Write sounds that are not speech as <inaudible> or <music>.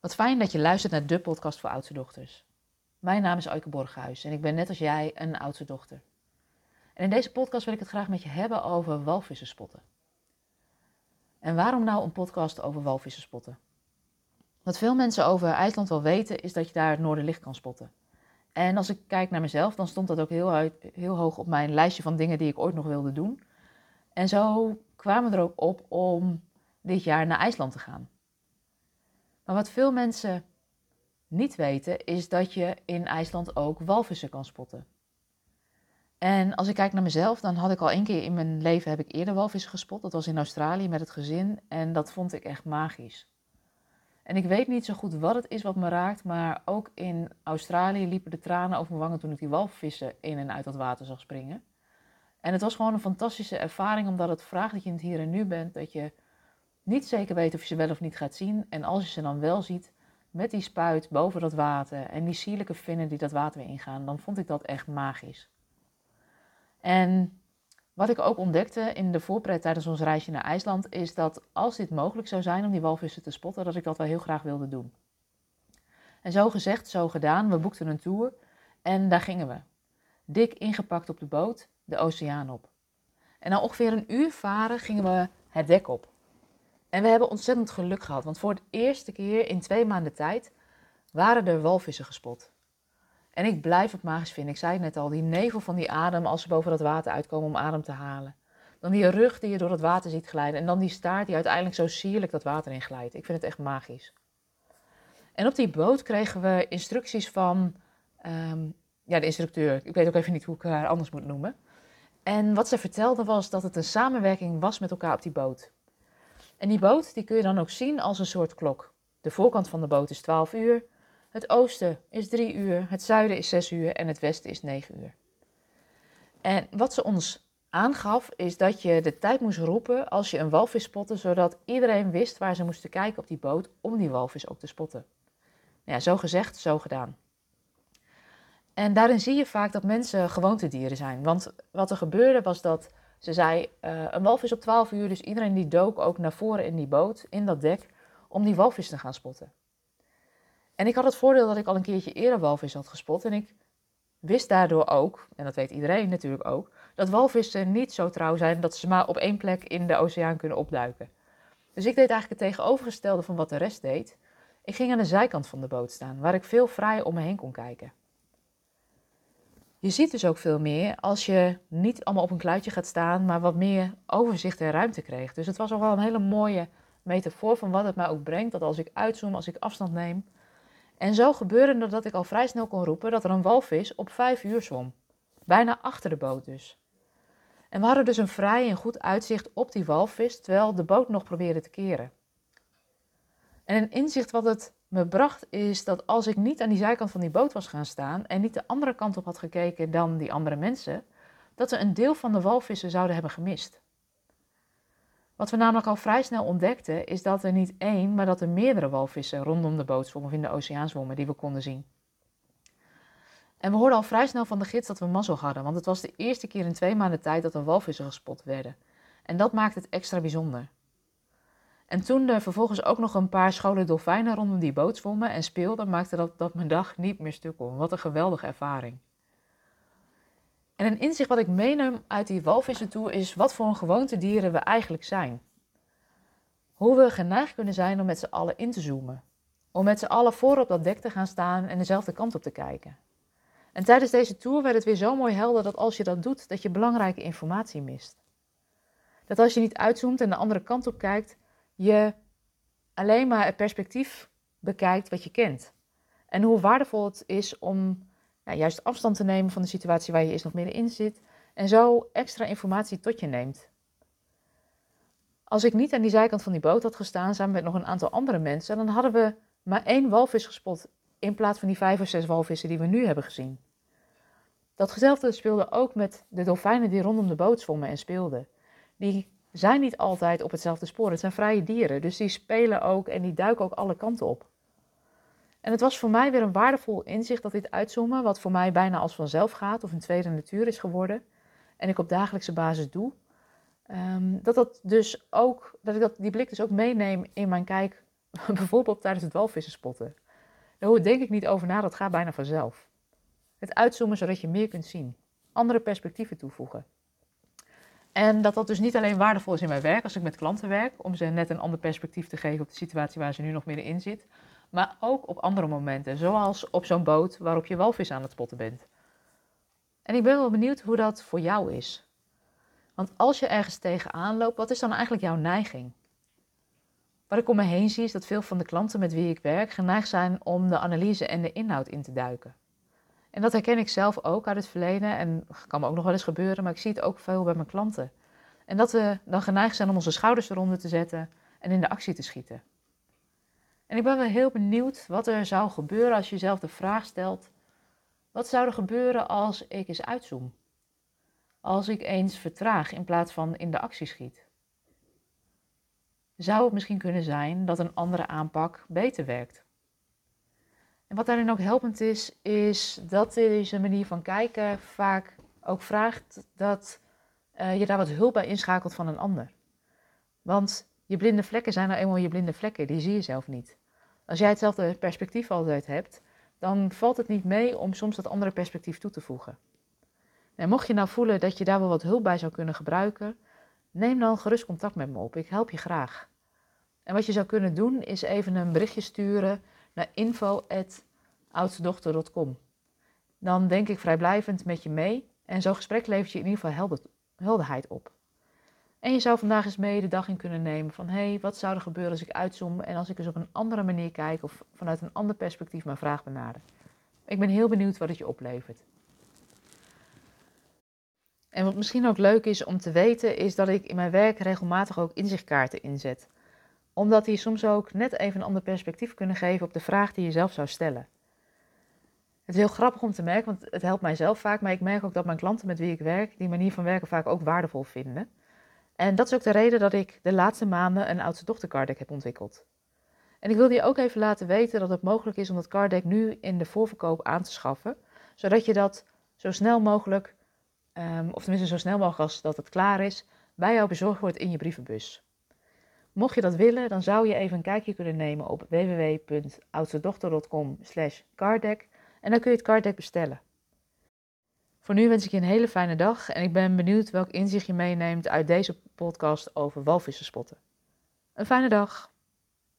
Wat fijn dat je luistert naar de podcast voor oudste dochters. Mijn naam is Eike Borghuis en ik ben net als jij een oudste dochter. En in deze podcast wil ik het graag met je hebben over walvissen spotten. En waarom nou een podcast over walvissen spotten? Wat veel mensen over IJsland wel weten is dat je daar het Noorderlicht kan spotten. En als ik kijk naar mezelf, dan stond dat ook heel, heel hoog op mijn lijstje van dingen die ik ooit nog wilde doen. En zo kwamen we er ook op om dit jaar naar IJsland te gaan. Maar wat veel mensen niet weten, is dat je in IJsland ook walvissen kan spotten. En als ik kijk naar mezelf, dan had ik al één keer in mijn leven heb ik eerder walvissen gespot. Dat was in Australië met het gezin en dat vond ik echt magisch. En ik weet niet zo goed wat het is wat me raakt, maar ook in Australië liepen de tranen over mijn wangen toen ik die walvissen in en uit dat water zag springen. En het was gewoon een fantastische ervaring, omdat het vraagt dat je het hier en nu bent, dat je niet zeker weet of je ze wel of niet gaat zien. En als je ze dan wel ziet, met die spuit boven dat water en die sierlijke vinnen die dat water weer ingaan, dan vond ik dat echt magisch. En wat ik ook ontdekte in de voorpret tijdens ons reisje naar IJsland, is dat als dit mogelijk zou zijn om die walvissen te spotten, dat ik dat wel heel graag wilde doen. En zo gezegd, zo gedaan, we boekten een tour en daar gingen we. Dik ingepakt op de boot, de oceaan op. En na ongeveer een uur varen gingen we het dek op. En we hebben ontzettend geluk gehad, want voor de eerste keer in twee maanden tijd waren er walvissen gespot. En ik blijf het magisch vinden. Ik zei het net al, die nevel van die adem als ze boven dat water uitkomen om adem te halen. Dan die rug die je door het water ziet glijden. En dan die staart die uiteindelijk zo sierlijk dat water in glijdt. Ik vind het echt magisch. En op die boot kregen we instructies van ehm, ja, de instructeur. Ik weet ook even niet hoe ik haar anders moet noemen. En wat ze vertelde was dat het een samenwerking was met elkaar op die boot. En die boot die kun je dan ook zien als een soort klok. De voorkant van de boot is 12 uur, het oosten is 3 uur, het zuiden is 6 uur en het westen is 9 uur. En wat ze ons aangaf is dat je de tijd moest roepen als je een walvis spotte, zodat iedereen wist waar ze moesten kijken op die boot om die walvis ook te spotten. Nou ja, zo gezegd, zo gedaan. En daarin zie je vaak dat mensen gewoontedieren zijn. Want wat er gebeurde was dat ze zei, uh, een walvis op 12 uur, dus iedereen die dook ook naar voren in die boot, in dat dek, om die walvis te gaan spotten. En ik had het voordeel dat ik al een keertje eerder walvis had gespot en ik wist daardoor ook, en dat weet iedereen natuurlijk ook, dat walvissen niet zo trouw zijn dat ze maar op één plek in de oceaan kunnen opduiken. Dus ik deed eigenlijk het tegenovergestelde van wat de rest deed. Ik ging aan de zijkant van de boot staan, waar ik veel vrijer om me heen kon kijken. Je ziet dus ook veel meer als je niet allemaal op een kluitje gaat staan, maar wat meer overzicht en ruimte kreeg. Dus het was al wel een hele mooie metafoor van wat het mij ook brengt. Dat als ik uitzoom, als ik afstand neem. En zo gebeurde dat ik al vrij snel kon roepen dat er een walvis op vijf uur zwom. Bijna achter de boot dus. En we hadden dus een vrij en goed uitzicht op die walvis, terwijl de boot nog probeerde te keren. En een inzicht wat het me bracht is dat als ik niet aan die zijkant van die boot was gaan staan en niet de andere kant op had gekeken dan die andere mensen, dat we een deel van de walvissen zouden hebben gemist. Wat we namelijk al vrij snel ontdekten is dat er niet één, maar dat er meerdere walvissen rondom de boot zwommen of in de oceaan zwommen die we konden zien. En we hoorden al vrij snel van de gids dat we mazzel hadden, want het was de eerste keer in twee maanden tijd dat er walvissen gespot werden. En dat maakt het extra bijzonder. En toen er vervolgens ook nog een paar scholen dolfijnen rondom die boot zwommen en speelden, maakte dat, dat mijn dag niet meer stuk. Wat een geweldige ervaring. En een inzicht wat ik meeneem uit die walvissentour is wat voor een gewoontedieren we eigenlijk zijn. Hoe we geneigd kunnen zijn om met z'n allen in te zoomen. Om met z'n allen voor op dat dek te gaan staan en dezelfde kant op te kijken. En tijdens deze tour werd het weer zo mooi helder dat als je dat doet, dat je belangrijke informatie mist. Dat als je niet uitzoomt en de andere kant op kijkt, je alleen maar het perspectief bekijkt wat je kent. En hoe waardevol het is om ja, juist afstand te nemen van de situatie waar je eerst nog middenin zit en zo extra informatie tot je neemt. Als ik niet aan die zijkant van die boot had gestaan samen met nog een aantal andere mensen, dan hadden we maar één walvis gespot in plaats van die vijf of zes walvissen die we nu hebben gezien. Datzelfde speelde ook met de dolfijnen die rondom de boot zwommen en speelden. Die zijn niet altijd op hetzelfde spoor. Het zijn vrije dieren, dus die spelen ook en die duiken ook alle kanten op. En het was voor mij weer een waardevol inzicht dat dit uitzoomen, wat voor mij bijna als vanzelf gaat of een tweede natuur is geworden, en ik op dagelijkse basis doe, um, dat, dat, dus ook, dat ik dat, die blik dus ook meeneem in mijn kijk <laughs> Bijvoorbeeld tijdens het walvissen spotten. Daar denk ik niet over na, dat gaat bijna vanzelf. Het uitzoomen zodat je meer kunt zien. Andere perspectieven toevoegen. En dat dat dus niet alleen waardevol is in mijn werk als ik met klanten werk, om ze net een ander perspectief te geven op de situatie waar ze nu nog middenin zit, maar ook op andere momenten, zoals op zo'n boot waarop je walvis aan het spotten bent. En ik ben wel benieuwd hoe dat voor jou is. Want als je ergens tegenaan loopt, wat is dan eigenlijk jouw neiging? Wat ik om me heen zie is dat veel van de klanten met wie ik werk geneigd zijn om de analyse en de inhoud in te duiken. En dat herken ik zelf ook uit het verleden en kan me ook nog wel eens gebeuren, maar ik zie het ook veel bij mijn klanten. En dat we dan geneigd zijn om onze schouders eronder te zetten en in de actie te schieten. En ik ben wel heel benieuwd wat er zou gebeuren als je jezelf de vraag stelt: wat zou er gebeuren als ik eens uitzoom? Als ik eens vertraag in plaats van in de actie schiet? Zou het misschien kunnen zijn dat een andere aanpak beter werkt? En wat daarin ook helpend is, is dat deze manier van kijken vaak ook vraagt dat uh, je daar wat hulp bij inschakelt van een ander. Want je blinde vlekken zijn nou eenmaal je blinde vlekken, die zie je zelf niet. Als jij hetzelfde perspectief altijd hebt, dan valt het niet mee om soms dat andere perspectief toe te voegen. En mocht je nou voelen dat je daar wel wat hulp bij zou kunnen gebruiken, neem dan gerust contact met me op. Ik help je graag. En wat je zou kunnen doen, is even een berichtje sturen naar info.oudstedochter.com. Dan denk ik vrijblijvend met je mee en zo'n gesprek levert je in ieder geval helder, helderheid op. En je zou vandaag eens mee de dag in kunnen nemen van hé, hey, wat zou er gebeuren als ik uitzoom en als ik eens op een andere manier kijk of vanuit een ander perspectief mijn vraag benader. Ik ben heel benieuwd wat het je oplevert. En wat misschien ook leuk is om te weten, is dat ik in mijn werk regelmatig ook inzichtkaarten inzet. Omdat die soms ook net even een ander perspectief kunnen geven op de vraag die je zelf zou stellen. Het is heel grappig om te merken, want het helpt mij zelf vaak, maar ik merk ook dat mijn klanten met wie ik werk die manier van werken vaak ook waardevol vinden. En dat is ook de reden dat ik de laatste maanden een oudste dochter card heb ontwikkeld. En ik wilde je ook even laten weten dat het mogelijk is om dat card nu in de voorverkoop aan te schaffen, zodat je dat zo snel mogelijk um, of tenminste zo snel mogelijk als dat het klaar is, bij jou bezorgd wordt in je brievenbus. Mocht je dat willen, dan zou je even een kijkje kunnen nemen op www.oudstedochter.com slash carddeck en dan kun je het carddeck bestellen. Voor nu wens ik je een hele fijne dag en ik ben benieuwd welk inzicht je meeneemt uit deze podcast over walvissen spotten. Een fijne dag!